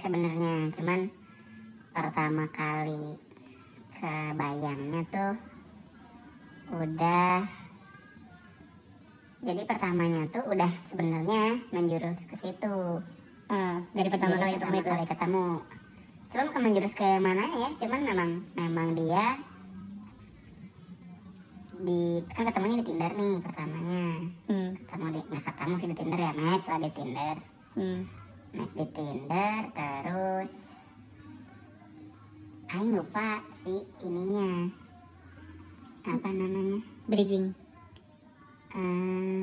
Sebenarnya, cuman pertama kali kebayangnya tuh udah jadi pertamanya tuh udah sebenarnya menjurus ke situ. Ah, dari pertama Jadi kali ketemu pertama itu. kali ketemu. Cuman bukan menjurus ke mana ya, cuman memang memang dia di kan ketemunya di Tinder nih pertamanya Hmm. ketemu di nggak ketemu sih di Tinder ya match lah di Tinder Hmm. Di Tinder terus. Aing lupa si ininya. Apa namanya? Bridging. Eh,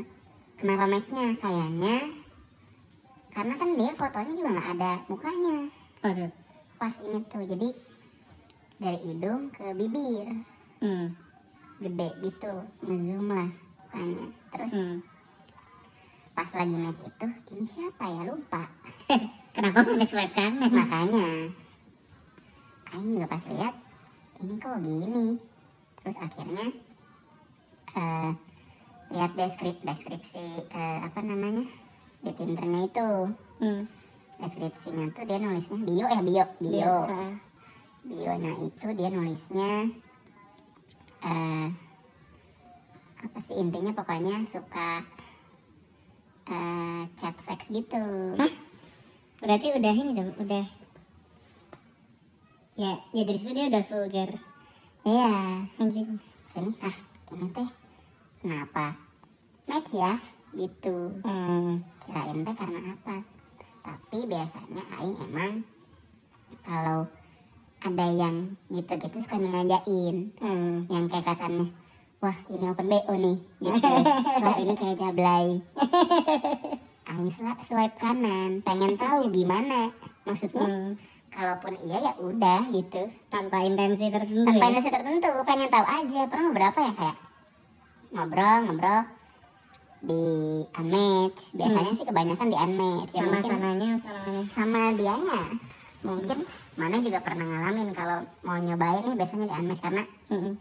kenapa matchnya kayaknya karena kan dia fotonya juga nggak ada mukanya. Waduh. pas ini tuh jadi dari hidung ke bibir. Hmm. gede gitu ngezoom lah mukanya. Terus Hmm. pas lagi match itu ini siapa ya? Lupa Kenapa nggak swipe kanan? makanya Aing juga pas lihat ini kok gini terus akhirnya eh lihat deskripsi deskripsi eh, apa namanya di Tindernya itu Hmm. deskripsinya tuh dia nulisnya bio ya bio bio Ah. bionya itu dia nulisnya eh apa sih intinya pokoknya suka eh chat seks gitu Hah? Berarti udah ini dong, udah. Ya, ya dari situ dia udah vulgar. iya Anjing. sini ah ini teh kenapa match ya gitu Hmm. kirain teh karena apa tapi biasanya aing emang kalau ada yang gitu-gitu suka ngajain Hmm. yang kayak katanya wah ini open BO nih gitu wah ini kayak jablay aing swi- swipe kanan. Pengen tahu gimana. Maksudnya Hmm. kalaupun iya ya udah gitu. Tanpa intensi tertentu tanpa ya. intensi tertentu. Pengen tahu aja. Pernah beberapa ya kayak? Ngobrol ngobrol. Di unmatch. Biasanya sih kebanyakan di unmatch. Ya Sama sananya, sama sama dianya. Mungkin mana juga pernah ngalamin kalau mau nyobain nih biasanya di unmatch. Karena Hmm.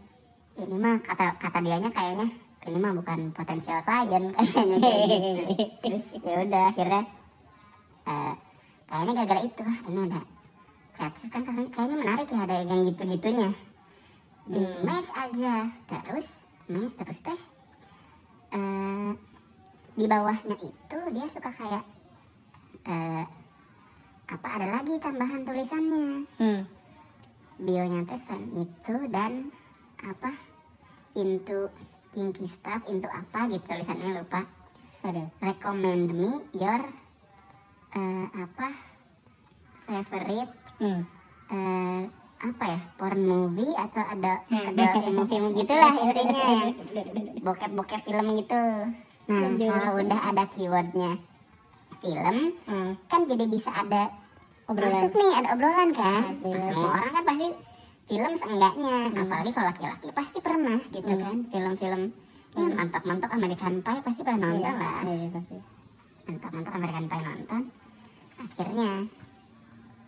ini mah kata kata dianya kayaknya ini mah bukan potensial klien kayaknya kayak gitu. terus ya udah akhirnya eh, kayaknya gara-gara itu ah, ini ada chat kan kayaknya menarik ya ada yang gitu gitunya di Hmm. match aja terus match terus teh eh, di bawahnya itu dia suka kayak eh, apa ada lagi tambahan tulisannya Hmm. bionya teh selain itu dan apa into kinky stuff into apa gitu tulisannya lupa Aduh. recommend me your eh, apa favorite Hmm. eh, apa ya porn movie atau ada ada film-film gitulah intinya yang bokep-bokep film gitu nah kalau udah ada keywordnya film Hmm. kan jadi bisa ada Obrolan. masuk nih ada obrolan kan Nah, semua orang kan pasti film seenggaknya apalagi kalau laki-laki pasti pernah gitu Hmm. kan. Film-film ya mantap-mantap American Pie pasti pernah nonton Iya, lah. iya pasti. mantap-mantap American Pie nonton. Akhirnya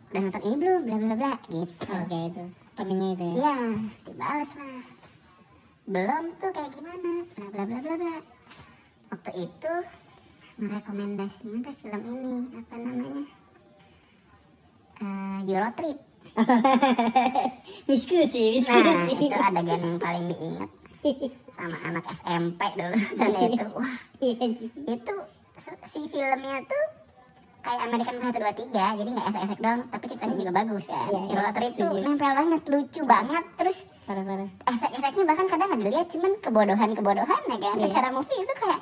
udah nonton ini belum? Bla bla bla gitu. Oke itu. Pentingnya itu ya. iya dibales lah. Belum tuh kayak gimana? Bla bla bla bla bla. Waktu itu merekomendasinya tuh film ini apa namanya? Eh, Eurotrip Diskusi, Nah, diskusi. itu adegan yang paling diingat. Sama anak SMP dulu dan itu wah. Iya itu si filmnya tuh kayak American Pie 1 2 3 jadi nggak esek-esek dong tapi ceritanya juga bagus kan Iya, iya, Euro Trip itu nempel banget lucu banget terus esek-eseknya bahkan kadang nggak dilihat cuman kebodohan-kebodohan ya kan. Iya. secara movie itu kayak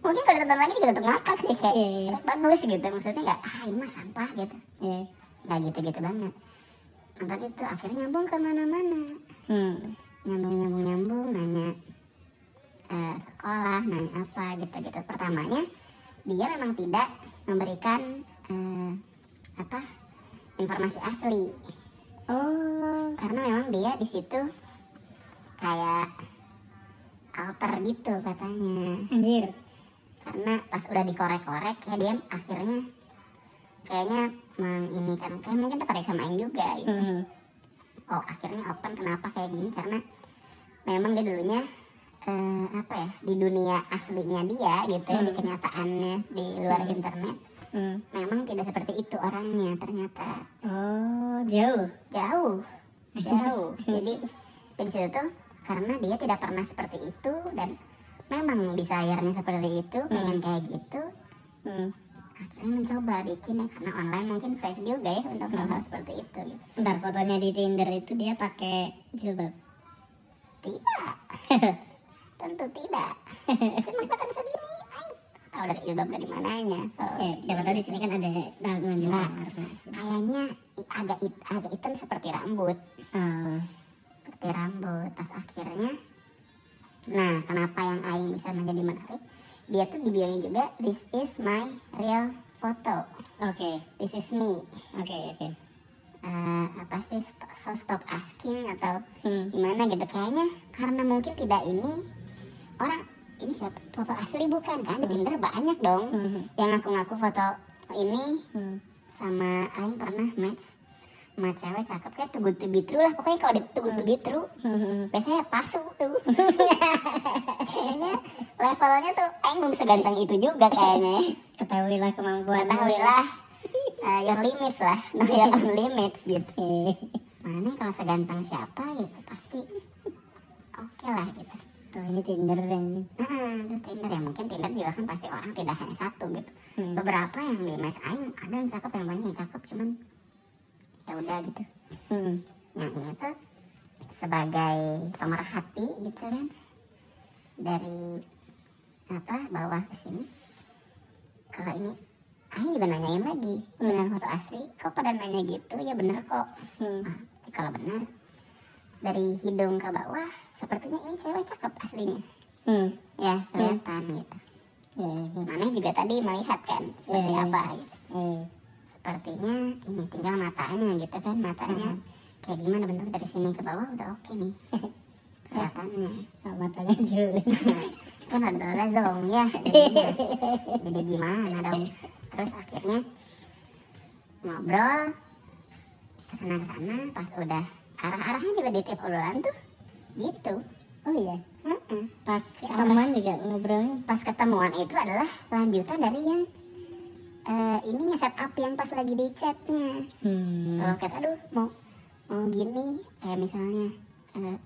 mungkin kalau ditonton lagi juga tetap ngakak sih kayak Iya, iya. bagus gitu maksudnya nggak ah ini mah sampah gitu. Iya. nggak gitu-gitu banget nonton itu akhirnya nyambung ke mana-mana Hmm. nyambung nyambung nyambung nanya eh, sekolah nanya apa gitu gitu pertamanya dia memang tidak memberikan eh, apa informasi asli Oh. karena dia di situ kayak alter gitu katanya Anjir. karena pas udah dikorek-korek kayak dia akhirnya kayaknya menginikan kayak mungkin tertarik sama Aing juga gitu. Hmm. oh akhirnya open kenapa kayak gini karena memang dia dulunya eh, apa ya di dunia aslinya dia gitu ya, di Hmm. kenyataannya di luar Hmm. internet Hmm. memang tidak seperti itu orangnya ternyata Oh, jauh. jauh jauh jadi di situ tuh karena dia tidak pernah seperti itu dan memang desire-nya seperti itu pengen kayak gitu Hmm. Akhirnya mencoba bikin ya karena online mungkin safe juga ya untuk hal-hal seperti itu gitu. Ntar fotonya di Tinder itu dia pakai jilbab. tidak. Tentu tidak. Cuma bahkan segini tahu dari jilbab dari mananya. Oh, Eh, siapa tahu di sini kan ada dalam Nah. kayaknya agak it- agak hitam seperti rambut. Oh. seperti rambut pas akhirnya. Nah kenapa yang Aing bisa menjadi menarik dia tuh di bio juga this is my real photo Oke, this is me oke, oke. Eh, apa sih st- so stop asking atau Hmm. gimana gitu kayaknya karena mungkin tidak ini orang ini siapa foto asli bukan kan di Tinder banyak dong Hmm. yang ngaku-ngaku foto ini Hmm. sama Aing pernah match sama cewek cakep kayak tuh good to be true lah pokoknya kalau di to be true Hmm. biasanya palsu tuh kayaknya levelnya tuh Aing belum seganteng itu juga kayaknya ya Ketahuilah kemampuan. ketahuilah uh, your limits lah know your own limits gitu Eh, mana kalau seganteng siapa gitu pasti oke lah gitu Tuh ini Tinder dan Nah, terus Tinder ya mungkin Tinder juga kan pasti orang tidak hanya satu gitu. Hmm. Beberapa yang di mes aing ada yang cakep yang banyak yang cakep cuman ya udah gitu. Hmm. Yang ini tuh sebagai pemerhati gitu kan dari apa bawah ke sini. Kalau ini aing juga nanyain lagi benar foto asli kok pada nanya gitu ya bener kok. Hmm. Nah, kalau benar dari hidung ke bawah sepertinya ini cewek cakep aslinya Hmm. ya kelihatan gitu Ya, ya. mana juga tadi melihat kan seperti Iya. apa gitu sepertinya ini tinggal matanya gitu kan matanya kayak gimana bentuk dari sini ke bawah udah oke nih. Kelihatannya. Oh, matanya juling. kan ada zong ya. Jadi, jadi gimana dong? Terus akhirnya ngobrol ke sana ke sana pas udah arah-arahnya juga di tiap obrolan tuh. Gitu. Oh iya, pas ketemuan juga ngobrolnya. pas ketemuan itu adalah lanjutan dari yang eh, ininya setup yang pas lagi di chatnya Hmm. kalau kata aduh mau mau gini kayak misalnya eh,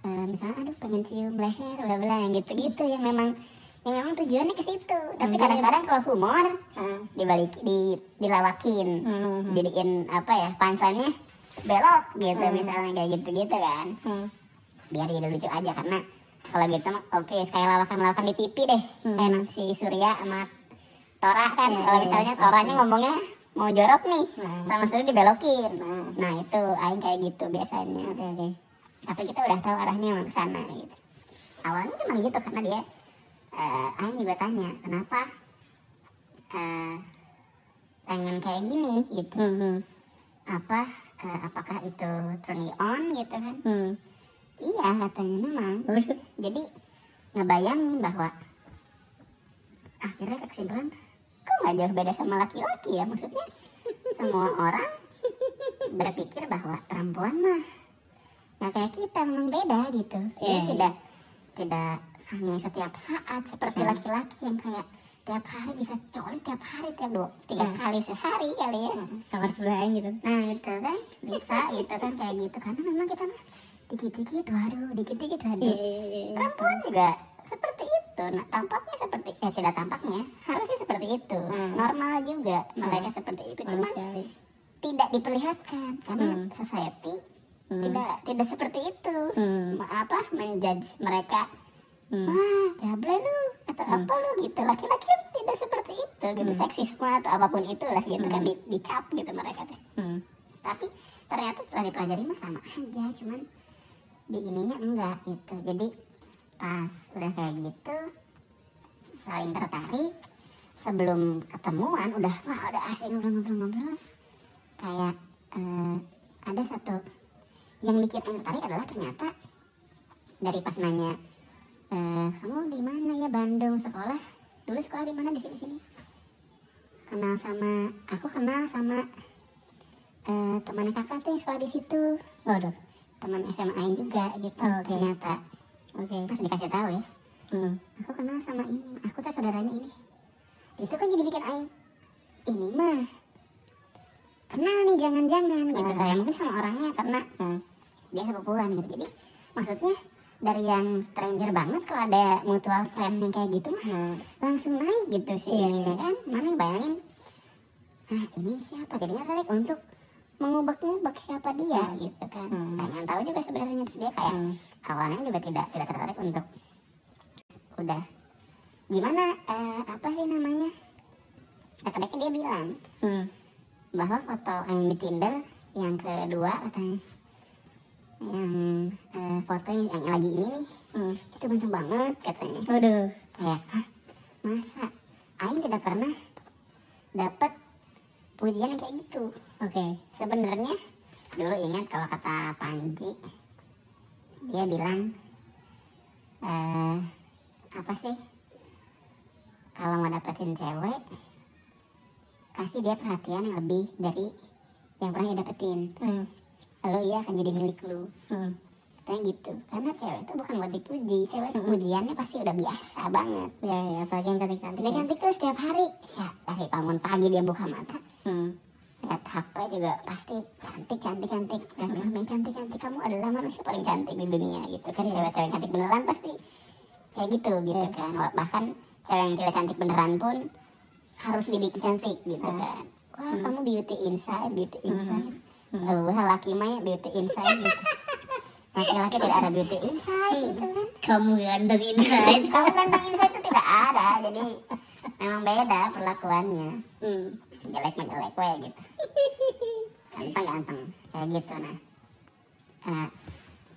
eh, misalnya aduh pengen cium leher bla bla yang gitu gitu yang memang yang memang tujuannya ke situ tapi Hmm. kadang-kadang kalau humor Ah. dibalik di dilawakin Hmm. jadiin apa ya punchline-nya belok gitu Hmm. misalnya kayak gitu gitu kan Hmm. biar jadi lucu aja karena kalau gitu oke kayak lawakan-lawakan di TV deh Hmm. kayak si Surya sama Tora kan Iya, kalau iya, misalnya iya, Toranya pasti. ngomongnya mau jorok nih Hmm. sama Surya dibelokin Hmm. nah itu aing kayak gitu biasanya Oke, oke. tapi kita udah tahu arahnya emang ke sana gitu awalnya cuma gitu karena dia eh aing juga tanya kenapa eh pengen kayak gini gitu Hmm. hmm. apa eh, apakah itu turn you on gitu kan Hmm. iya katanya memang Waduh. jadi ngebayangin bahwa akhirnya ke kesimpulan kok nggak jauh beda sama laki-laki ya maksudnya semua orang berpikir bahwa perempuan mah nggak kayak kita memang beda gitu dia Iya. tidak tidak sange setiap saat seperti Hmm. laki-laki yang kayak tiap hari bisa coli tiap hari tiap dua tiga Hmm. kali sehari kali ya Kamar sebelah aing gitu. Nah gitu kan bisa gitu kan kayak gitu karena memang kita mah dikit-dikit waduh dikit-dikit Iya, waduh iya, iya. perempuan juga seperti itu nah tampaknya seperti eh tidak tampaknya harusnya seperti itu Hmm. normal juga mereka seperti itu cuma tidak diperlihatkan karena Hmm. society Hmm. tidak tidak seperti itu Hmm. Apa menjudge mereka Hmm. wah jable lu atau Hmm. apa lu gitu laki-laki kan tidak seperti itu gitu Hmm. seksisme atau apa pun itulah gitu kan Hmm. di- dicap gitu mereka teh Hmm. tapi ternyata setelah dipelajari mah sama aja cuman di ininya enggak gitu jadi pas udah kayak gitu saling tertarik. Sebelum ketemuan udah wah udah asik ngobrol-ngobrol-ngobrol. Kayak eh, ada satu yang bikin Aing tertarik adalah ternyata dari pas nanya eh, kamu di mana ya Bandung? Sekolah? Dulu sekolah di mana? Di sini sini. Kenal sama aku kenal sama eh, teman kakak tuh yang sekolah di situ. Waduh. teman SMA juga gitu Oh, oke. ternyata Oke. terus dikasih tahu ya Hmm. aku kenal sama ini aku tuh saudaranya ini itu kan jadi bikin Aing ini mah kenal nih jangan-jangan gitu Ah. kayak mungkin sama orangnya karena Hmm. dia sepupuan gitu jadi maksudnya dari yang stranger banget kalau ada mutual friend yang kayak gitu mah Hmm. langsung naik gitu sih Iya, ininya iya. kan mana yang bayangin ah ini siapa jadinya tertarik untuk mengubek-ngubek siapa dia gitu kan Hmm. pengen tahu juga sebenarnya terus dia kayak Hmm. Awalnya juga tidak tidak tertarik untuk udah gimana eh, apa sih namanya kata dia bilang Hmm. bahwa foto yang di Tinder yang kedua katanya yang eh, foto yang, yang lagi ini nih Hmm. itu ganteng banget katanya Waduh. kayak Hah, masa Aing tidak pernah dapat pujian yang kayak gitu Oke. sebenarnya dulu ingat kalau kata Panji dia bilang eh apa sih kalau mau dapetin cewek kasih dia perhatian yang lebih dari yang pernah dia dapetin Hmm. lalu ia akan jadi milik lu Hmm. kayak gitu karena cewek itu bukan buat dipuji cewek itu pujiannya pasti udah biasa banget Ya, ya, apalagi yang cantik-cantik. dia ya. cantik tuh setiap hari Syah, dari bangun pagi dia buka mata Hmm. Lihat HP juga pasti cantik cantik cantik. Lihat yang cantik cantik. Kamu adalah manusia paling cantik di dunia gitu kan. Iya. cewek-cewek cantik beneran pasti kayak gitu gitu Iya. kan. Bahkan cewek yang tidak cantik beneran pun harus dibikin cantik gitu Hmm. kan. Wah kamu beauty inside beauty inside. Hmm. oh, laki mah beauty inside gitu. Laki-laki tidak ada beauty inside gitu kan. Kamu ganteng inside. kalau ganteng inside itu tidak ada. Jadi memang beda perlakuannya. Hmm. Jelek mah jelek we gitu ganteng ganteng kayak gitu nah Eh,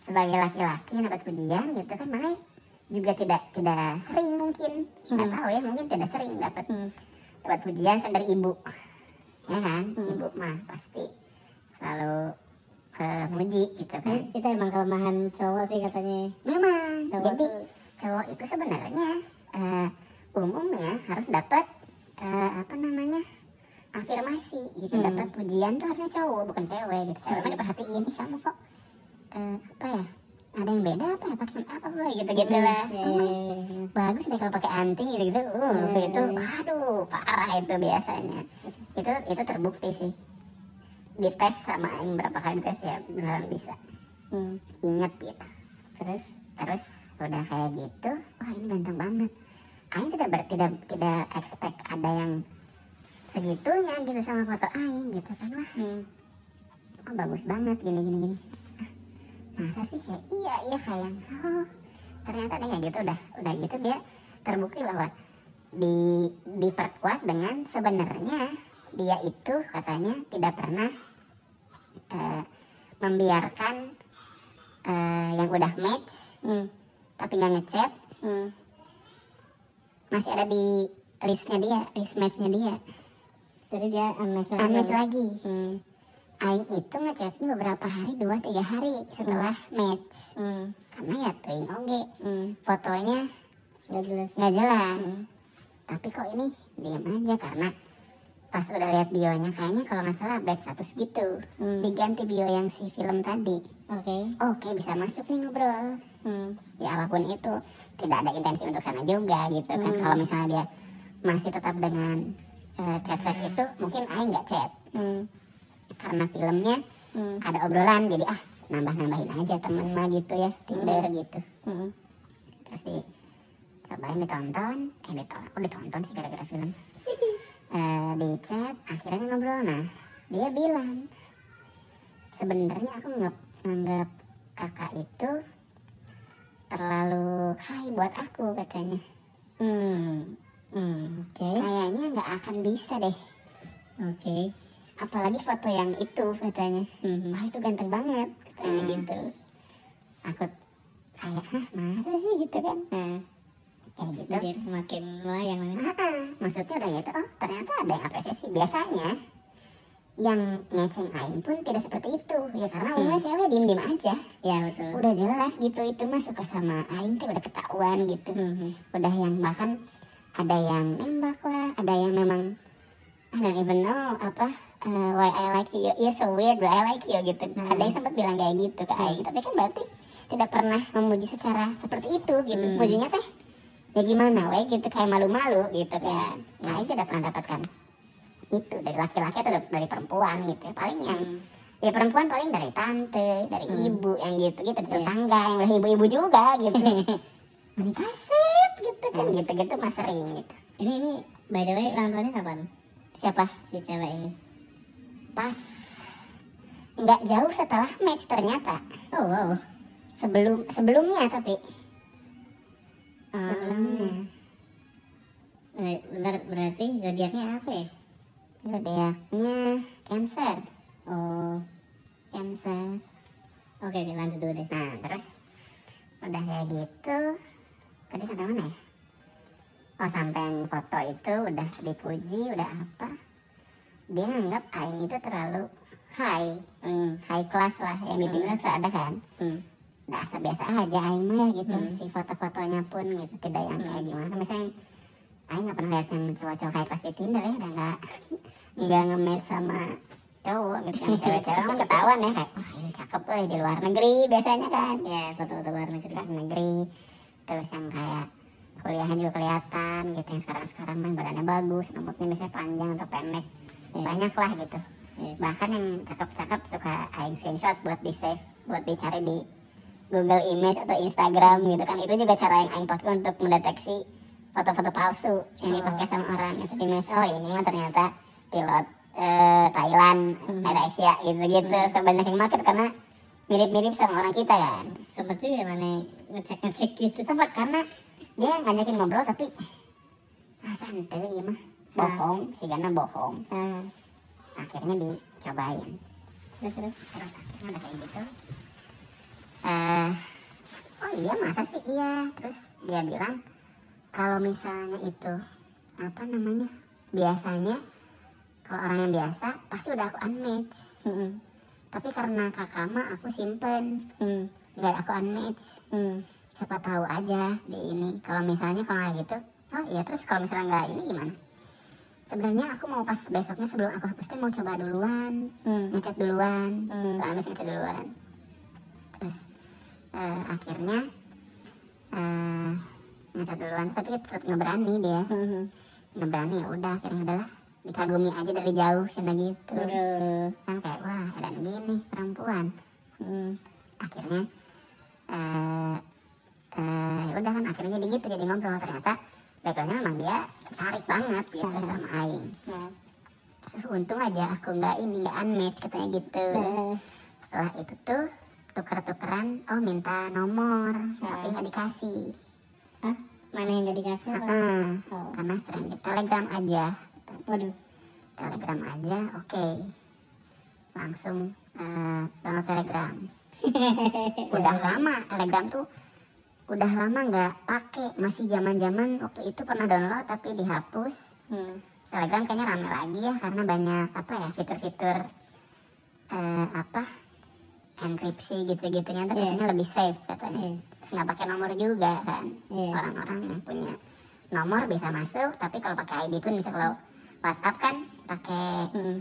sebagai laki-laki dapat pujian gitu kan malah juga tidak tidak sering mungkin nggak Hmm. tahu ya mungkin tidak sering dapat Hmm. dapat pujian dari ibu ya kan Hmm. ibu mah pasti selalu eh, muji gitu kan Eh, Itu emang kelemahan cowok sih katanya. memang Cowok jadi tuh. cowok itu sebenarnya eh, umumnya harus dapat eh, apa namanya afirmasi gitu. Hmm. dapat pujian tuh harusnya cowok bukan cewek gitu. Cewek mah diperhatiin ih kamu kok eh, apa ya ada yang beda apa ya pakai apa gue? Gitu gitu lah. Ya, Oh, ya, ya, ya. bagus deh kalau pakai anting gitu gitu uh Hmm. itu aduh parah itu biasanya. Itu itu terbukti sih. Dites sama yang berapa kali tes ya beneran bisa. Hmm. inget gitu. Terus? terus udah kayak gitu wah ini ganteng banget. Aing tidak ber, tidak tidak expect ada yang segitunya gitu sama foto Aing gitu kan wah Hmm. oh bagus banget gini gini gini Ah, masa sih kayak iya iya sayang oh ternyata kayak gitu udah udah gitu dia terbukti bahwa di diperkuat dengan sebenarnya dia itu katanya tidak pernah eh, membiarkan eh, yang udah match Hmm. tapi nggak ngechat Hmm. masih ada di listnya dia list matchnya dia Jadi dia unmatch lagi. unmatch lagi Hmm. Aing itu ngechatnya beberapa hari dua tiga hari setelah match Hmm. karena ya tuing oge Hmm. fotonya Gak jelas. nggak jelas Hmm. tapi kok ini diam aja karena pas udah lihat bionya kayaknya kalau nggak salah update status gitu Hmm. diganti bio yang si film tadi Oke. oke bisa masuk nih ngobrol Hmm. ya apa pun itu tidak ada intensi untuk sana juga gitu kan Hmm. kalau misalnya dia masih tetap dengan eh, chat-chat itu mungkin Aing nggak chat Hmm. karena filmnya Hmm. ada obrolan jadi ah nambah-nambahin aja temen mah gitu ya Tinder gitu Hmm. terus di cobain ditonton eh ditonton aku ditonton sih gara-gara film eh di chat akhirnya ngobrol nah dia bilang sebenarnya aku nggak nganggap kakak itu terlalu hai buat aku katanya Hmm. Hmm. Oke. kayaknya nggak akan bisa deh Oke. apalagi foto yang itu katanya Hmm. wah itu ganteng banget katanya Hmm. gitu aku kayak hah masa sih gitu kan Nah, kayak gitu jadi makin melayang. Ah, ah. maksudnya udah gitu oh ternyata ada yang apresiasi biasanya yang ngeceng aing pun tidak seperti itu ya karena umumnya cewek diem diem aja ya betul udah jelas gitu itu mah suka sama aing tuh udah ketahuan gitu Mhm. udah yang bahkan ada yang nembak lah ada yang memang I don't even know apa uh, why I like you. You're so weird but I like you gitu. Hmm. ada yang sempat bilang kayak gitu ke aing. Tapi kan berarti tidak pernah memuji secara seperti itu gitu. Hmm. mujinya teh ya gimana weh gitu. Kayak malu-malu gitu Ya, kan nah aing tidak pernah dapatkan itu dari laki-laki atau dari- perempuan gitu. Paling yang Hmm. ya perempuan paling dari tante dari Hmm. ibu yang gitu gitu tetangga yang udah ibu-ibu juga gitu menikah sip gitu kan gitu gitu mas sering gitu. Ini ini by the way ulang tahunnya kapan? Siapa si cewek ini? Pas. Nggak jauh setelah match ternyata. Oh wow. Sebelum sebelumnya tapi. Ah, sebelumnya. Eh, bentar berarti zodiaknya apa ya? Zodiaknya cancer. Oh. Cancer. Oke oke lanjut dulu deh. Nah terus. Udah kayak gitu tadi sampai mana? Ya oh sampai yang foto itu udah dipuji udah apa? Dia nganggap aing itu terlalu high. Hmm. high class lah yang di Tinder sudah ada kan? Hmm. biasa biasa aja aing mah ya gitu. Hmm. si foto-fotonya pun gitu tidak yang kayak gimana. Kan misalnya aing nggak pernah lihat yang cowok-cowok high class di Tinder ya dan nggak nggak nge sama cowok gitu yang cewek-cewek kan ketahuan ya kayak wah ini cakep eh di luar negeri biasanya kan. Ya foto-foto luar negeri. Luar negeri terus yang kayak kuliahnya juga kelihatan gitu yang sekarang-sekarang main badannya bagus rambutnya biasanya panjang atau pendek Iya. banyak lah gitu. Iya. bahkan yang cakep-cakep suka aing screenshot buat di save buat dicari di Google Image atau Instagram gitu kan. Itu juga cara yang aing pakai untuk mendeteksi foto-foto palsu yang dipakai sama orang itu di oh ini mah ternyata pilot eh, Thailand Air Asia gitu-gitu. Suka banyak yang market karena mirip-mirip sama orang kita kan. Juga mana ngecek ngecek gitu. Sempat karena dia ngajakin ngobrol tapi ah santai ya mah. Bohong si Gana bohong. Ah. Akhirnya dicobain. Terus terus? Terus akhirnya udah kayak gitu. Eh oh iya masa sih? Iya. Terus dia bilang kalau misalnya itu apa namanya biasanya kalau orang yang biasa pasti udah aku unmatch. Hmm. tapi karena kakak mah aku simpen. Hmm. Nggak aku unmatch Hmm. siapa tahu aja di ini kalau misalnya kalau nggak gitu oh iya terus kalau misalnya nggak ini gimana sebenarnya aku mau pas besoknya sebelum aku hapus mau coba duluan Hmm. ngechat duluan Hmm. soalnya bisa ngechat duluan terus eh, akhirnya eh, ngechat duluan tapi tetap nggak berani dia Hmm. nggak berani ya udah akhirnya udahlah dikagumi aja dari jauh cina gitu Aduh. kan kayak wah ada gini perempuan Hmm. akhirnya eh ya udah kan akhirnya jadi gitu jadi ngobrol ternyata backgroundnya memang dia tertarik banget gitu sama Aing Nah. Terus untung aja aku nggak ini nggak unmatch katanya gitu setelah itu tuh tuker-tukeran oh minta nomor tapi Hmm. nggak dikasih Hah? Mana yang gak dikasih apa? Heeh, Oh. karena stranger telegram aja Waduh. telegram aja oke langsung eh, download telegram udah lama telegram tuh udah lama nggak pakai masih zaman zaman waktu itu pernah download tapi dihapus Hmm. telegram kayaknya rame lagi ya karena banyak apa ya fitur-fitur eh, apa enkripsi gitu-gitunya tuh Iya. katanya lebih safe katanya Iya. terus nggak pakai nomor juga kan Iya. orang-orang yang punya nomor bisa masuk tapi kalau pakai ID pun bisa kalau WhatsApp kan pakai Hmm.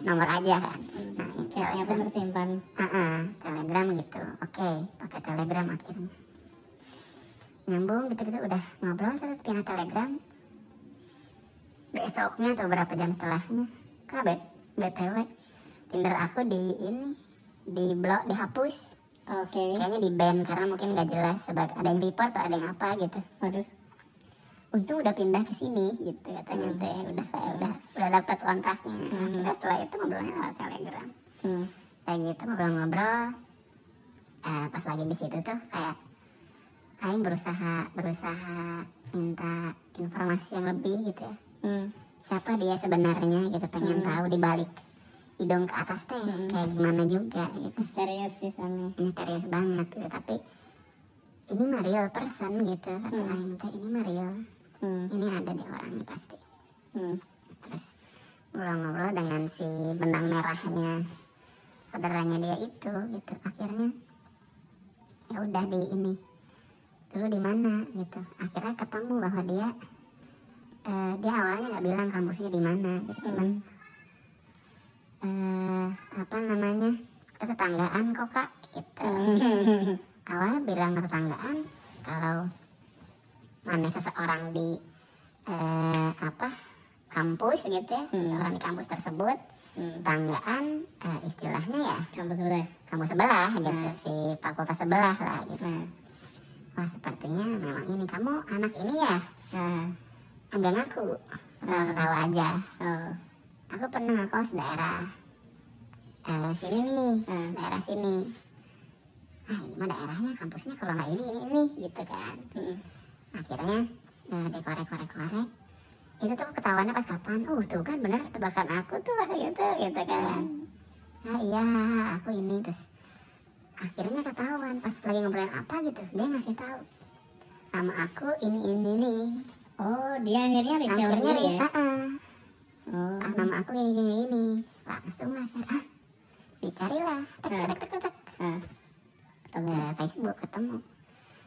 nomor aja kan nah Chatnya pun tersimpan. Ah, ah, telegram gitu. Oke pakai telegram akhirnya. Nyambung gitu-gitu udah ngobrol terus pindah telegram. Besoknya atau berapa jam setelahnya? Kabet btw tinder aku di ini di blok dihapus. Oke. kayaknya di ban karena mungkin nggak jelas sebagai ada yang report atau ada yang apa gitu. Waduh. untung udah pindah ke sini gitu katanya teh. Udah kayak udah udah dapat kontaknya. Akhirnya setelah itu ngobrolnya lewat telegram Hmm. kayak gitu ngobrol-ngobrol eh, pas lagi di situ tuh kayak Aing berusaha berusaha minta informasi yang lebih gitu ya Hmm. siapa dia sebenarnya gitu pengen tahu di balik hidung ke atas teh kayak gimana juga gitu Serius pisannya. ini serius banget gitu tapi ini mah real person gitu kata Hmm. Aing teh ini mah real Hmm. ini ada di orangnya pasti Hmm. terus ngobrol-ngobrol dengan si benang merahnya saudaranya dia itu gitu. Akhirnya ya udah di ini. Dulu di mana gitu. Akhirnya ketemu bahwa dia eh, dia awalnya nggak bilang kampusnya di mana gitu. Cuman eh, apa namanya kita tetanggaan kok kak gitu. Awalnya bilang tetanggaan kalau mana seseorang di eh, apa kampus gitu ya Hmm. seseorang di kampus tersebut Hmm. tetanggaan eh, istilahnya ya Kampus sebelah. kampus sebelah gitu Hmm. si fakultas sebelah lah gitu Nah. wah sepertinya memang ini kamu anak ini ya Nah. agak ngaku Hmm. ketawa aja Oh. aku pernah ngekos daerah eh, sini nih Hmm. daerah sini ah ini mah daerahnya kampusnya kalau nggak ini ini ini gitu kan Mm. akhirnya eh, dikorek-korek-korek itu tuh ketahuannya pas kapan? Uh tuh kan bener tebakan aku tuh pas gitu gitu kan. Ah iya aku ini terus akhirnya ketahuan pas lagi ngobrolin apa gitu dia ngasih tahu. Nama aku ini ini nih Oh, dia akhirnya reveal akhirnya sendiri ya? ah, ah, Oh. ah, nama aku ini ini ini. Langsung lah share ah dicarilah. Tek tek tek tek, tek. Ah. Ketemu. Eh, Facebook ketemu.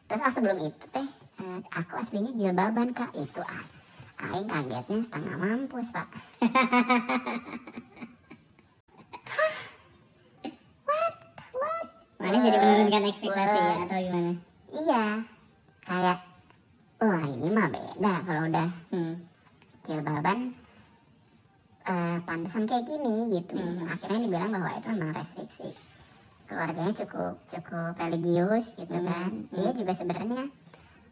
Terus oh, sebelum itu teh eh, aku aslinya jilbaban kak. Itu ah Aing kagetnya setengah mampus pak Mana jadi menurunkan ekspektasi ya What? atau gimana? iya kayak wah ini mah beda kalau udah Hmm. jilbaban eh, pantesan kayak gini gitu Hmm. akhirnya dibilang bahwa itu memang restriksi keluarganya cukup cukup religius gitu Hmm. kan dia Hmm. juga sebenarnya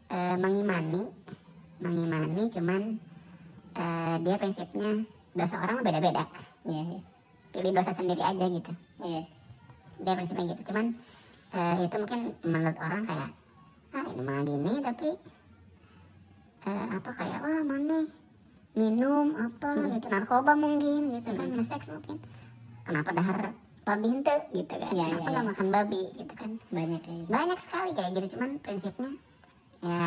eh, mengimani mengimani cuman eh, dia prinsipnya dosa orang beda-beda Iya, iya. pilih dosa sendiri aja gitu Iya. dia prinsipnya gitu cuman eh, itu mungkin menurut orang kayak ah ini mah gini tapi eh, apa kayak wah mana minum apa Hmm. gitu narkoba mungkin gitu kan nge-seks mungkin kenapa dahar babi ente gitu kan Iya, kenapa nggak iya. makan babi gitu kan Banyak gitu. banyak sekali kayak gitu cuman prinsipnya ya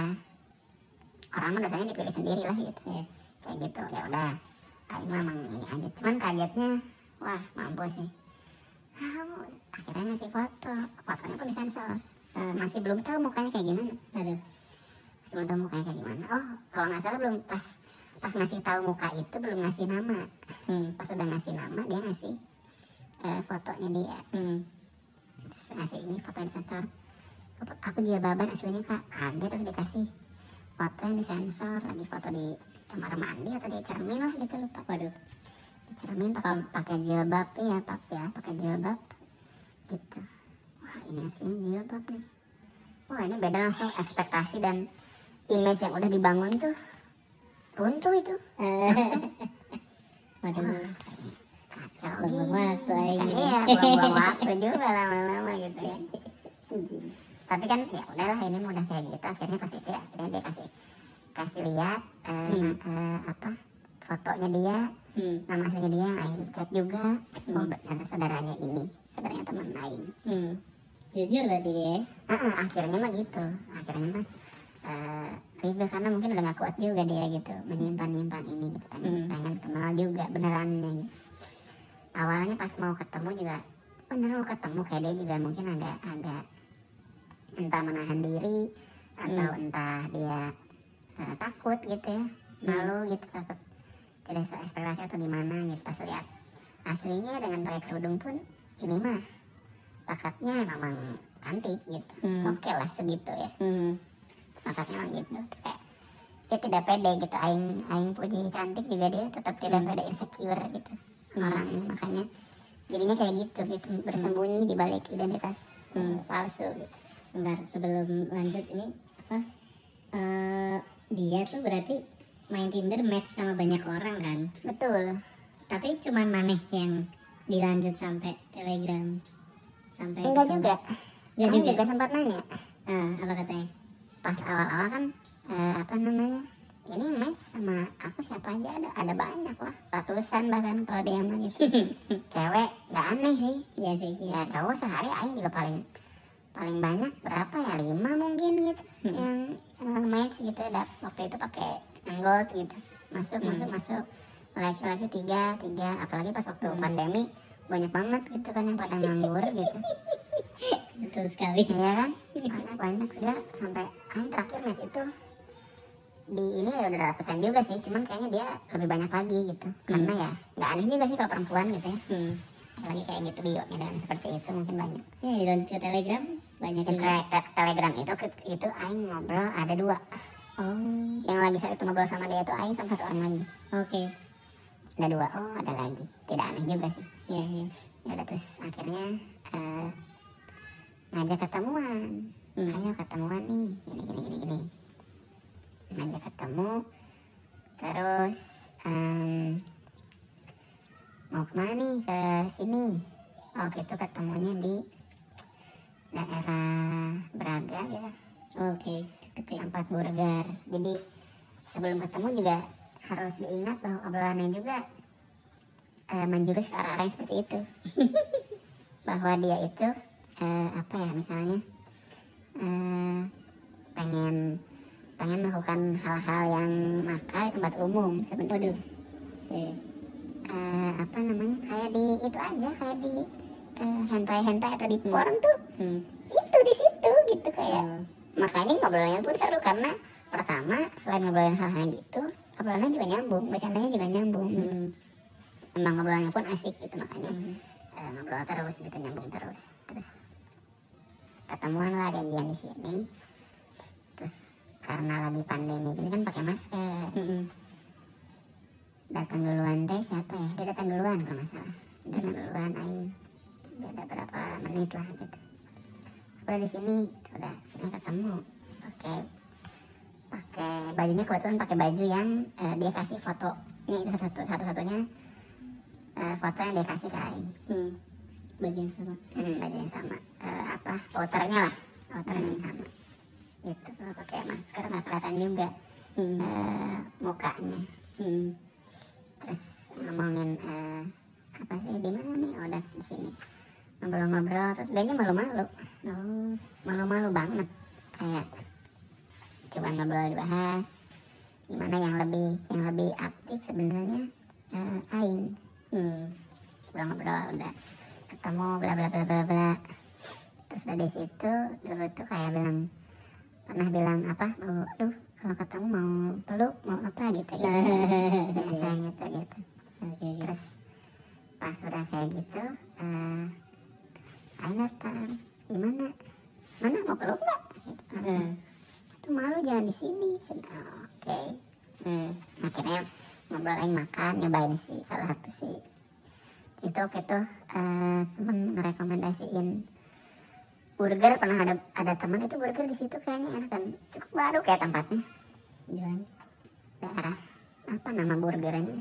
orang mah dosanya dipilih sendiri lah gitu. Iya. kayak gitu ya udah. Aing mah emang ini aja. Cuman kagetnya wah mampus sih. Ah, akhirnya ngasih foto. Fotonya pun disensor? Ah, masih belum tahu mukanya kayak gimana. Aduh. masih belum tahu mukanya kayak gimana. Oh kalau nggak salah belum pas pas ngasih tahu muka itu belum ngasih nama. Hmm. pas udah ngasih nama dia ngasih eh, fotonya dia. Hmm. Terus ngasih ini foto yang disensor. Aku jilbaban aslinya kak. Kaget terus dikasih foto yang disensor lagi foto di kamar mandi atau di cermin lah gitu lupa Waduh. di cermin pakai pakai jilbab ya pak ya pakai jilbab gitu wah ini aslinya jilbab nih wah ini beda langsung ekspektasi dan image yang udah dibangun tuh runtuh itu. Waduh. kacau Buang-buang gini. waktu gitu. iya buang-buang waktu juga lama-lama gitu ya tapi kan ya udahlah ini mau udah kayak gitu akhirnya pas itu akhirnya dia kasih kasih lihat eh, Hmm. eh, apa fotonya dia Hmm. nama aslinya dia yang Aing cek juga oh Hmm. ternyata saudaranya ini saudaranya teman Aing Hmm. Jujur berarti dia. Ah, ah, akhirnya mah gitu akhirnya mah eh review karena mungkin udah gak kuat juga dia gitu menyimpan nyimpan ini gitu kan Hmm. pengen kenal juga benerannya gitu. awalnya pas mau ketemu juga bener mau ketemu kayak dia juga mungkin agak agak entah menahan diri atau Hmm. entah dia eh, takut gitu ya malu gitu takut tidak sesuai ekspektasi atau gimana gitu pas lihat aslinya dengan pakai kerudung pun ini mah bakatnya memang cantik gitu Hmm. oke lah segitu ya Hmm. bakatnya memang gitu terus kayak dia tidak pede gitu aing aing puji cantik juga dia tetap tidak Hmm. pede insecure gitu Hmm. orangnya makanya jadinya kayak gitu gitu bersembunyi di balik identitas Hmm. palsu gitu Bentar, sebelum lanjut ini apa? eh dia tuh berarti main Tinder match sama banyak orang kan? betul Tapi cuman maneh yang dilanjut sampai Telegram sampai enggak juga Enggak juga. juga sempat nanya Ah, apa katanya? pas awal-awal kan eh, apa namanya ini match sama aku siapa aja ada ada banyak lah ratusan bahkan kalau dia gitu cewek nggak aneh sih Iya sih, ya iya. cowok sehari aing juga paling paling banyak berapa ya lima mungkin gitu Hmm. yang yang match gitu ya waktu itu pakai gold gitu masuk Hmm. masuk masuk seleksi-seleksi tiga tiga apalagi pas waktu pandemi banyak banget gitu kan yang pada nganggur gitu betul sekali Iya kan? Banyak banyak dia sampai aing terakhir mes itu di ini ya udah ratusan juga sih, cuman kayaknya dia lebih banyak lagi gitu. Karena ya nggak aneh juga sih kalau perempuan gitu ya. hmm. Lagi kayak gitu bionya dan seperti itu mungkin banyak. ya dilanjut ke telegram banyak ke telegram itu itu aing ngobrol ada dua. oh Yang lagi saat itu ngobrol sama dia itu aing sama satu orang lagi. oke Ada dua. Oh ada lagi. Tidak aneh juga sih. ya ya Ya udah terus akhirnya eh, ngajak ketemuan. Hmm. ayo ketemuan nih gini gini gini gini ngajak ketemu terus em, mau ke mana nih ke sini oh gitu ketemunya di daerah Braga gitu. Oke. Oke tempat burger. Jadi sebelum ketemu juga harus diingat bahwa obrolannya juga eh, menjurus ke arah-arah yang seperti itu. Bahwa dia itu eh, apa ya misalnya eh, pengen pengen melakukan hal-hal yang nakal di tempat umum sebenarnya. Ya Eh, apa namanya kayak di itu aja kayak di eh, hentai-hentai atau di porn tuh hmm. itu di situ gitu kayak Oh. makanya ngobrolnya pun seru karena pertama selain ngobrolin hal-hal gitu obrolannya juga nyambung bercandanya juga nyambung Hmm. emang ngobrolnya pun asik gitu makanya Hmm. eh, ngobrol terus gitu nyambung terus terus ketemuan lah janjian di sini terus karena lagi pandemi ini kan pakai masker Hmm. datang duluan teh siapa ya dia datang duluan kalau nggak salah datang duluan aing beda berapa menit lah gitu. Udah di sini udah sini ketemu. Pakai pakai bajunya kebetulan pakai baju yang eh, dia kasih foto. Ini itu satu satu satunya foto yang dia kasih ke aing. Hmm. baju yang sama. Hmm, baju yang sama. Eh, apa? Outernya lah. Outernya yang sama. Gitu. Pakai masker nggak kelihatan juga. Hmm. eh, mukanya. Hmm. terus ngomongin eh, apa sih? Di mana nih? Oh, udah di sini ngobrol-ngobrol terus dianya malu-malu. Oh. Malu-malu banget. Kayak cuman ngobrol dibahas. Gimana yang lebih yang lebih aktif sebenarnya? Eh, aing. Hmm. ngobrol-ngobrol udah ketemu bla bla bla bla bla. Terus dari situ dulu tuh kayak bilang pernah bilang apa? Mau aduh kalau ketemu mau peluk mau apa? gitu gitu. Biasanya gitu gitu. Terus pas udah kayak gitu eh Aing datang gimana? Mana mau peluk nggak? Gitu. Hmm. itu malu jangan di sini. Oke. Hmm. akhirnya makan nyobain sih salah satu sih itu waktu itu eh, temen ngerekomendasiin burger. Pernah ada ada teman itu burger di situ kayaknya enak dan cukup baru kayak tempatnya. Juan daerah apa nama burgernya?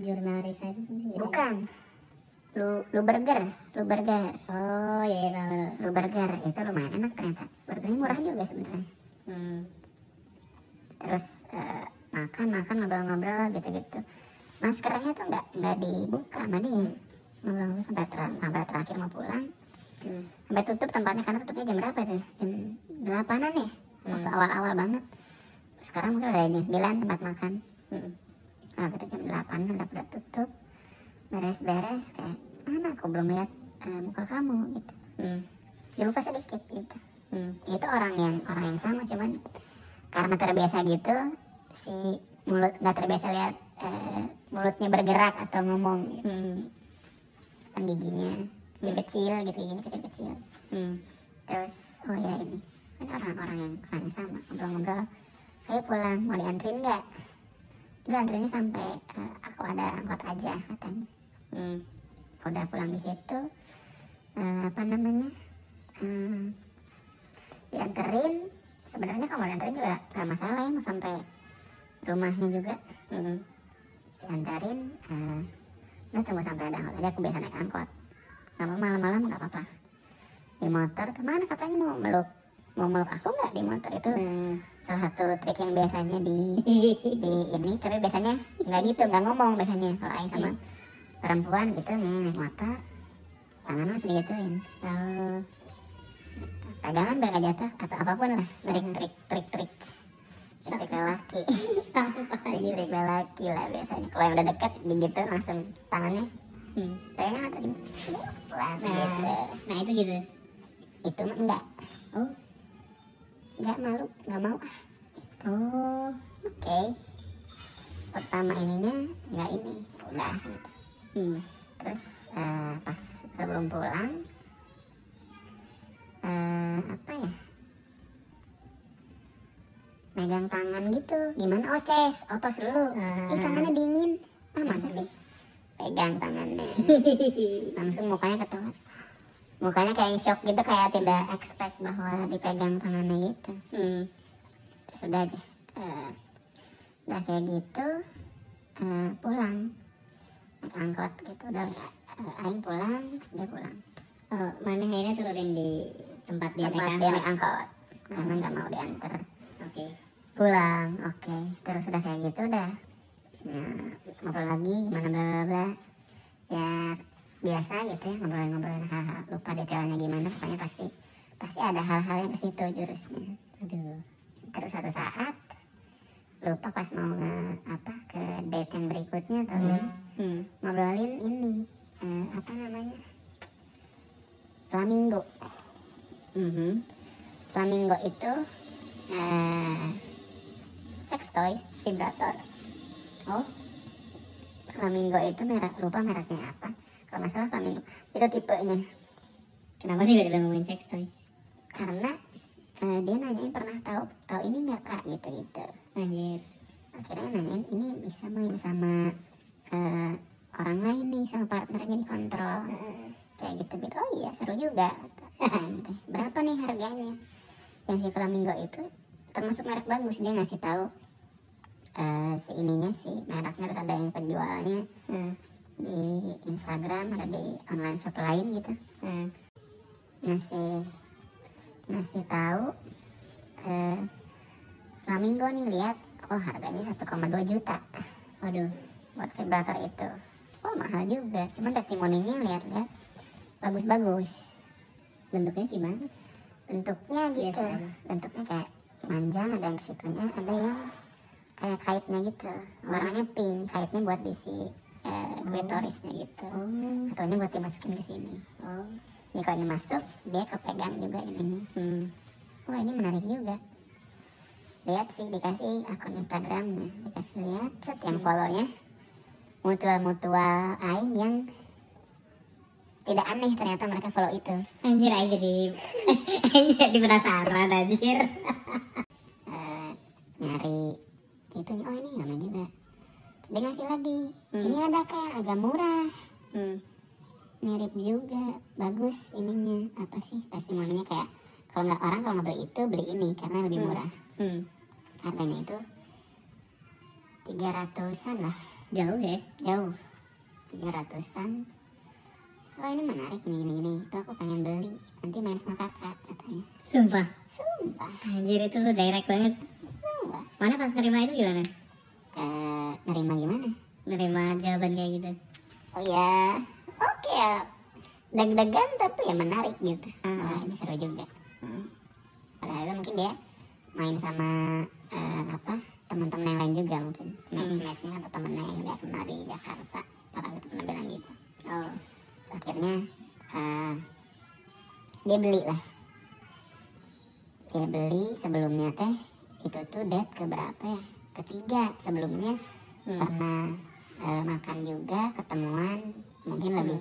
Jurnalis aja bukan lu lu burger lu burger. Oh iya iya, tahu. Tahu. lu burger itu lumayan enak ternyata. Burgernya murah juga sebenarnya. Hmm. terus eh, makan makan ngobrol-ngobrol gitu-gitu. Maskernya tuh nggak nggak dibuka sama dia ngobrol sampai ter- sampai terakhir mau pulang. Hmm. sampai tutup tempatnya karena tutupnya jam berapa tuh jam delapanan ya? Waktu Hmm. awal-awal banget. Sekarang mungkin udah jam sembilan tempat makan. Hmm. nah kita jam delapan udah pada tutup beres-beres kayak mana aku belum lihat eh, muka kamu gitu Hmm. dibuka sedikit gitu Hmm. itu orang yang orang yang sama cuman karena terbiasa gitu si mulut nggak terbiasa lihat eh, mulutnya bergerak atau ngomong gitu. Hmm. kan giginya kecil kecil gitu giginya kecil kecil Hmm. terus oh ya ini kan orang-orang yang orang yang sama ngobrol-ngobrol ayo pulang mau diantrin nggak udah antrinnya sampai eh, aku ada angkot aja katanya Hmm. udah pulang di situ eh, apa namanya hmm, dianterin. Sebenarnya kalau mau dianterin juga nggak masalah ya mau sampai rumahnya juga. Hmm. dianterin eh, udah tunggu sampai ada angkot aja aku biasa naik angkot. Mau malam-malam nggak apa-apa. Di motor ke mana katanya mau meluk mau meluk aku nggak di motor itu? Hmm. salah satu trik yang biasanya di di ini tapi biasanya nggak gitu nggak ngomong biasanya. Kalau Aing sama perempuan gitu nih naik motor. Tangan langsung digituin. Oh. pegangan nggak jatuh atau apa pun lah. Trik trik trik trik. Tipikal laki sampah anjir tipikal laki lah biasanya. Kalau yang udah deket gitu langsung tangannya. Hmm. pegang atau gimana? Nah gitu. nah itu gitu. Itu mah enggak. Oh. Enggak malu. Enggak mau. Oh. Oke. Pertama ininya enggak ini. Udah. gitu. Hmm. terus eh, pas sebelum pulang eh, apa ya? Megang tangan gitu. Gimana? Oh ces otos dulu Ah. ih tangannya dingin. Ah masa sih? Pegang tangannya langsung mukanya ketawa mukanya kayak shock gitu kayak tidak expect bahwa dipegang tangannya gitu. Hmm. terus udah aja Eh, udah kayak gitu eh, pulang angkot gitu. Udah eh, aing pulang dia pulang. Oh, mana akhirnya turunin di tempat dia naik tempat dia naik angkot. Angkot karena nggak mau diantar. Oke. Pulang oke. Terus udah kayak gitu udah. Ya, ngobrol lagi gimana bla bla bla. Ya biasa gitu ya ngobrol-ngobrol hal-hal. Lupa detailnya gimana pokoknya pasti pasti ada hal-hal yang ke situ jurusnya. Aduh. Terus satu saat lupa pas mau nge, apa ke date yang berikutnya atau Hmm. ini hmm. ngobrolin ini eh, apa namanya? Flamingo. Mhm. flamingo itu eh, sex toys vibrator. Oh. Flamingo itu merek lupa mereknya apa. Kalau nggak salah flamingo. Itu tipenya. Kenapa sih udah ngomongin sex toys? Karena eh, dia nanyain pernah tahu tahu ini nggak kak? Gitu gitu anjir. Akhirnya nanyain ini bisa main sama eh, orang lain nih sama partnernya dikontrol. Kayak gitu gitu oh iya seru juga. Berapa nih harganya? Yang si flamingo itu termasuk merek bagus. Dia ngasih tahu eh, si ininya si mereknya. Terus ada yang penjualnya hmm. di Instagram ada di online shop lain gitu. Hmm. ngasih ngasih tahu eh, flamingo nih lihat oh harganya 1,2 juta. Waduh buat vibrator itu. Oh mahal juga. Cuman testimoninya lihat-lihat bagus-bagus. Bentuknya gimana bentuknya gitu. Biasa aja. bentuknya kayak manjang ada yang ke situnya ada yang kayak kaitnya gitu. Warnanya pink kaitnya buat diisi eh, klitorisnya gitu. Oh. Ataunya buat dimasukin ke sini. Oh. Jadi kalau ini masuk dia kepegang juga ininya hmm. wah ini menarik juga. Lihat sih dikasih akun Instagramnya. Dikasih lihat set yang follownya mutual-mutual aing yang tidak aneh ternyata mereka follow itu. Anjir aja jadi aja jadi penasaran anjir. Eh, nyari itunya oh ini namanya juga. Terus dia ngasih lagi ini ada kayak agak murah. Hmm. mirip juga bagus ininya. Apa sih? Testimoninya kayak kalau nggak orang kalau nggak beli itu beli ini karena lebih Hmm. murah. Hmm. harganya itu tiga ratusan lah jauh ya? Jauh. Tiga ratusan. So ini menarik nih ini ini tuh aku pengen beli. Nanti main sama kakak katanya. Sumpah? Sumpah. Anjir itu direct banget. Sumpah. Mana pas nerima itu gimana? Eh nerima gimana? Nerima jawaban kayak gitu. Oh ya oke. Ya deg-degan tapi ya menarik gitu. Hmm. wah ini seru juga. Hmm. padahal mungkin dia main sama eh, apa teman-teman yang lain juga mungkin. Match-matchnya atau temennya yang dia kenal di Jakarta orang itu pernah bilang gitu oh. Akhirnya eh, dia beli lah. Dia beli sebelumnya teh itu tuh date ke berapa ya? Ketiga. Sebelumnya Hmm. pernah eh, makan juga ketemuan mungkin lebih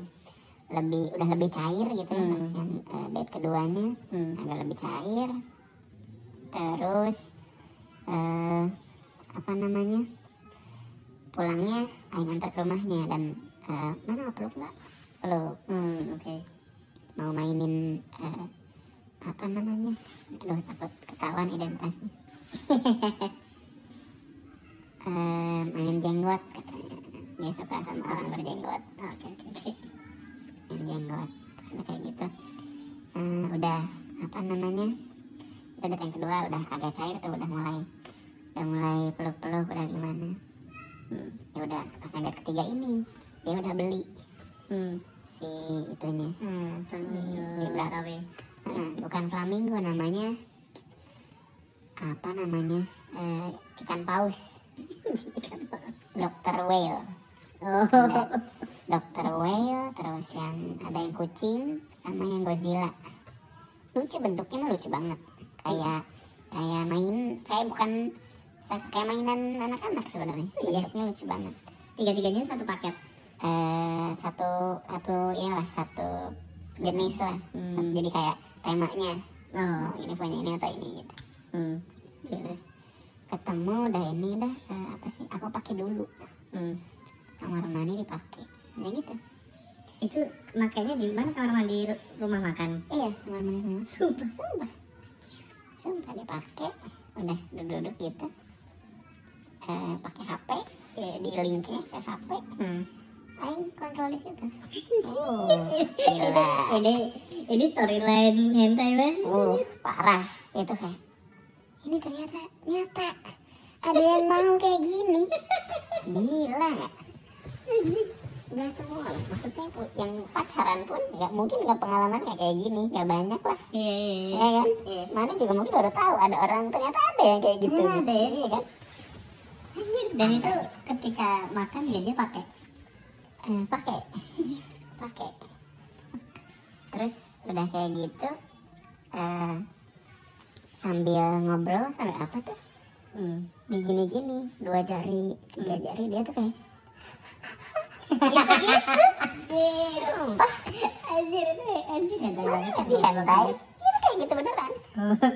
lebih udah lebih cair gitu ya Hmm. pas yang eh, date keduanya. Hmm. agak lebih cair. Terus eh, apa namanya pulangnya Aing antar ke rumahnya dan eh, mana peluk nggak peluk hmm oke. Mau mainin eh, apa namanya? Aduh takut ketahuan identitasnya. Eh, main jenggot katanya. Dia suka sama orang berjenggot. Oke oke oke. Main jenggot terus kayak gitu. Eh, udah apa namanya itu yang kedua udah agak cair tuh udah mulai udah mulai peluk-peluk udah gimana? Hmm, ya udah pas yang date ketiga ini dia udah beli. Hmm. Si itunya. Hmm Vibrator. Nah, bukan flamingo namanya apa namanya? Eh, ikan paus. Dokter whale. Oh. Dokter whale terus yang ada yang kucing sama yang Godzilla. Lucu bentuknya mah lucu banget. Kayak kayak main kayak bukan kayak mainan anak-anak sebenarnya. Iya. bentuknya lucu banget. Tiga-tiganya satu paket. Eh satu satu inilah satu jenis lah. Hmm. jadi kayak temanya. Oh. Oh ini punya ini atau ini gitu. Hmm. terus ketemu udah ini dah apa sih aku pakai dulu. Hmm. kamar mandi dipakai. Ya gitu. Itu makanya di mana? Kamar mandi ru- rumah makan? Iya kamar mandi semua sumpah sumpah. Sumpah dipakai. Udah duduk-duduk gitu eh, pakai HP ya, di linknya ke HP hmm. Aing kontrol di situ. Oh gila. Ini ini storyline hentai banget uh parah. Itu kayak ini ternyata nyata. Ada yang mau kayak gini. Gila. Nggak nggak semua loh maksudnya yang pacaran pun nggak mungkin nggak pengalaman nggak kayak gini. Nggak banyak lah. Iya iya iya. Ya kan? Iya. mana juga mungkin baru tahu ada orang ternyata ada yang kayak gitu. Ternyata ada ya? iya kan dan itu ketika makan juga dia pakai. Eh, pakai. Pakai. Terus udah kayak gitu eh, sambil ngobrol sambil apa tuh? Hmm. digini-gini dua jari tiga jari dia tuh kayak anjir itu anjir. Kan di hentai itu kayak gitu beneran.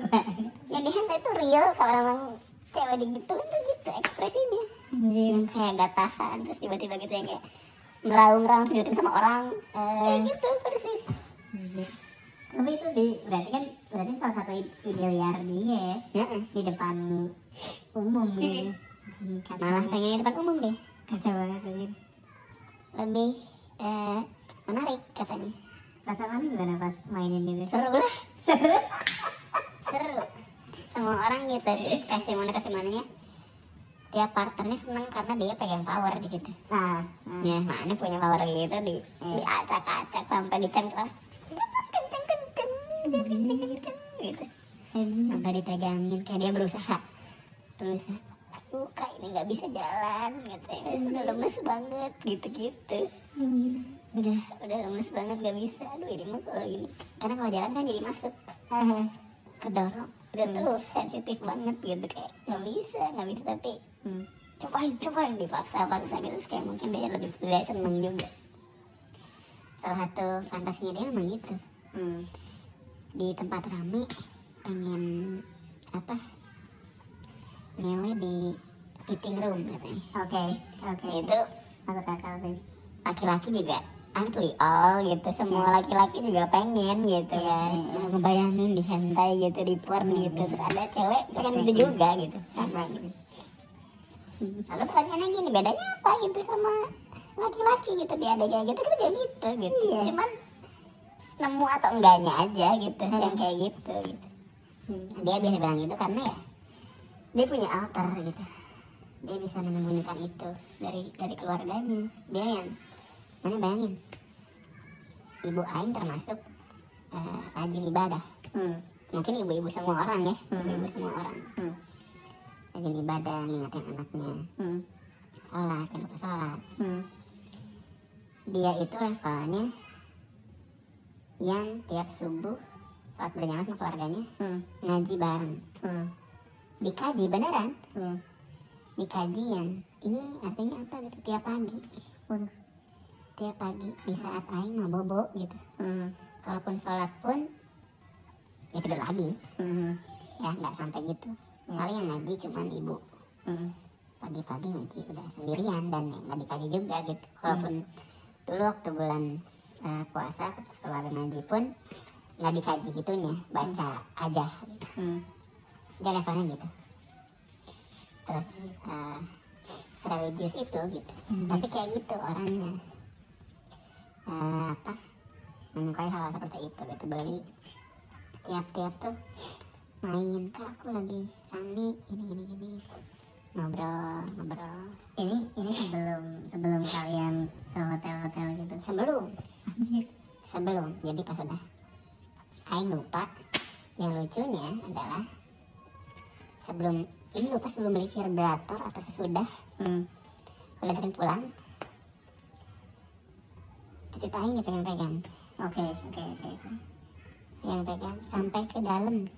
Yang di hentai tuh real kalau emang cewek digitu itu gitu ekspresinya anjir yang kayak gak tahan terus tiba-tiba gitu yang kayak meraung-meraung tunjukin sama orang. Kayak Eh. gitu persis. Anjir. tapi itu di berarti kan berarti salah satu ide liar dia ya di depan umum gitu kacau malah pengen di depan umum deh kacau banget anjir. lebih eh, menarik katanya. Perasaan gimana pas mainin itu seru lah. Seru. Seru. Semua orang gitu kasih mana kasih mananya tiap partnernya seneng karena dia pegang power di situ. Nah, ya mana punya power gitu di diacak-acak sampai dicengkram. Kenceng kenceng kenceng kenceng gitu. Sampai dipegangin kayak dia berusaha. Berusaha. Aku kak ini nggak bisa jalan gitu udah lemes banget gitu gitu udah udah lemes banget gak bisa. Aduh ini mah kalau gini. Karena kalau jalan kan jadi masuk. Kedorong udah tuh sensitif banget gitu kayak nggak bisa nggak bisa tapi hmm. cobain cobain dipaksa paksa gitu kayak mungkin dia lebih dia seneng juga salah satu fantasinya dia memang gitu Hmm. di tempat rame pengen apa ngewe di fitting room katanya oke oke itu masuk akal sih laki-laki juga antri all gitu. Semua laki-laki juga pengen gitu kan. Iya. ngebayangin di hentai gitu di porn gitu. terus ada cewek pengen gitu juga gitu. Sama gitu lalu pertanyaannya gini bedanya apa gitu sama laki-laki gitu? Dia ada kayak gitu kita juga gitu gitu. Iya. cuman nemu atau enggaknya aja gitu yang kayak gitu gitu. Hmm. dia bisa bilang gitu karena ya dia punya alter gitu. Dia bisa menyembunyikan itu dari dari keluarganya. Dia yang mana bayangin ibu Aing termasuk eh, rajin ibadah Hmm. mungkin ibu-ibu semua orang ya Hmm. ibu semua orang Hmm. rajin ibadah ngingetin anaknya Hmm. sholat jangan lupa sholat Hmm. dia itu levelnya yang tiap subuh saat berjamaah sama keluarganya Hmm. ngaji bareng Hmm. dikaji beneran Iya. dikaji yang ini artinya apa gitu tiap pagi Waduh. Tiap pagi di saat aing mau bobo gitu. Hmm. kalaupun sholat pun ya tidur lagi. Hmm. ya nggak sampai gitu. Paling yang ngaji cuman ibu. Hmm. pagi-pagi ngaji udah sendirian dan nggak dikaji juga gitu. Kalaupun dulu waktu bulan eh, puasa setelah ngaji pun nggak dikaji gitunya baca aja. Gitu. Hmm. dia levelnya gitu. Terus uh, religius itu gitu. Tapi kayak gitu orangnya Eh, apa? Menyukai hal seperti itu gitu. Beli tiap-tiap tuh main. Kak aku lagi sani gini gini gini. Ngobrol ngobrol. Ini ini sebelum sebelum kalian ke hotel-hotel gitu. sebelum. Anjir. sebelum. Jadi pas udah Aing lupa yang lucunya adalah sebelum ini lupa sebelum beli vibrator atau sesudah. Hmm. dari pulang kita gitu, ini pegang-pegang oke okay, oke okay, oke okay. pegang-pegang sampai ke dalam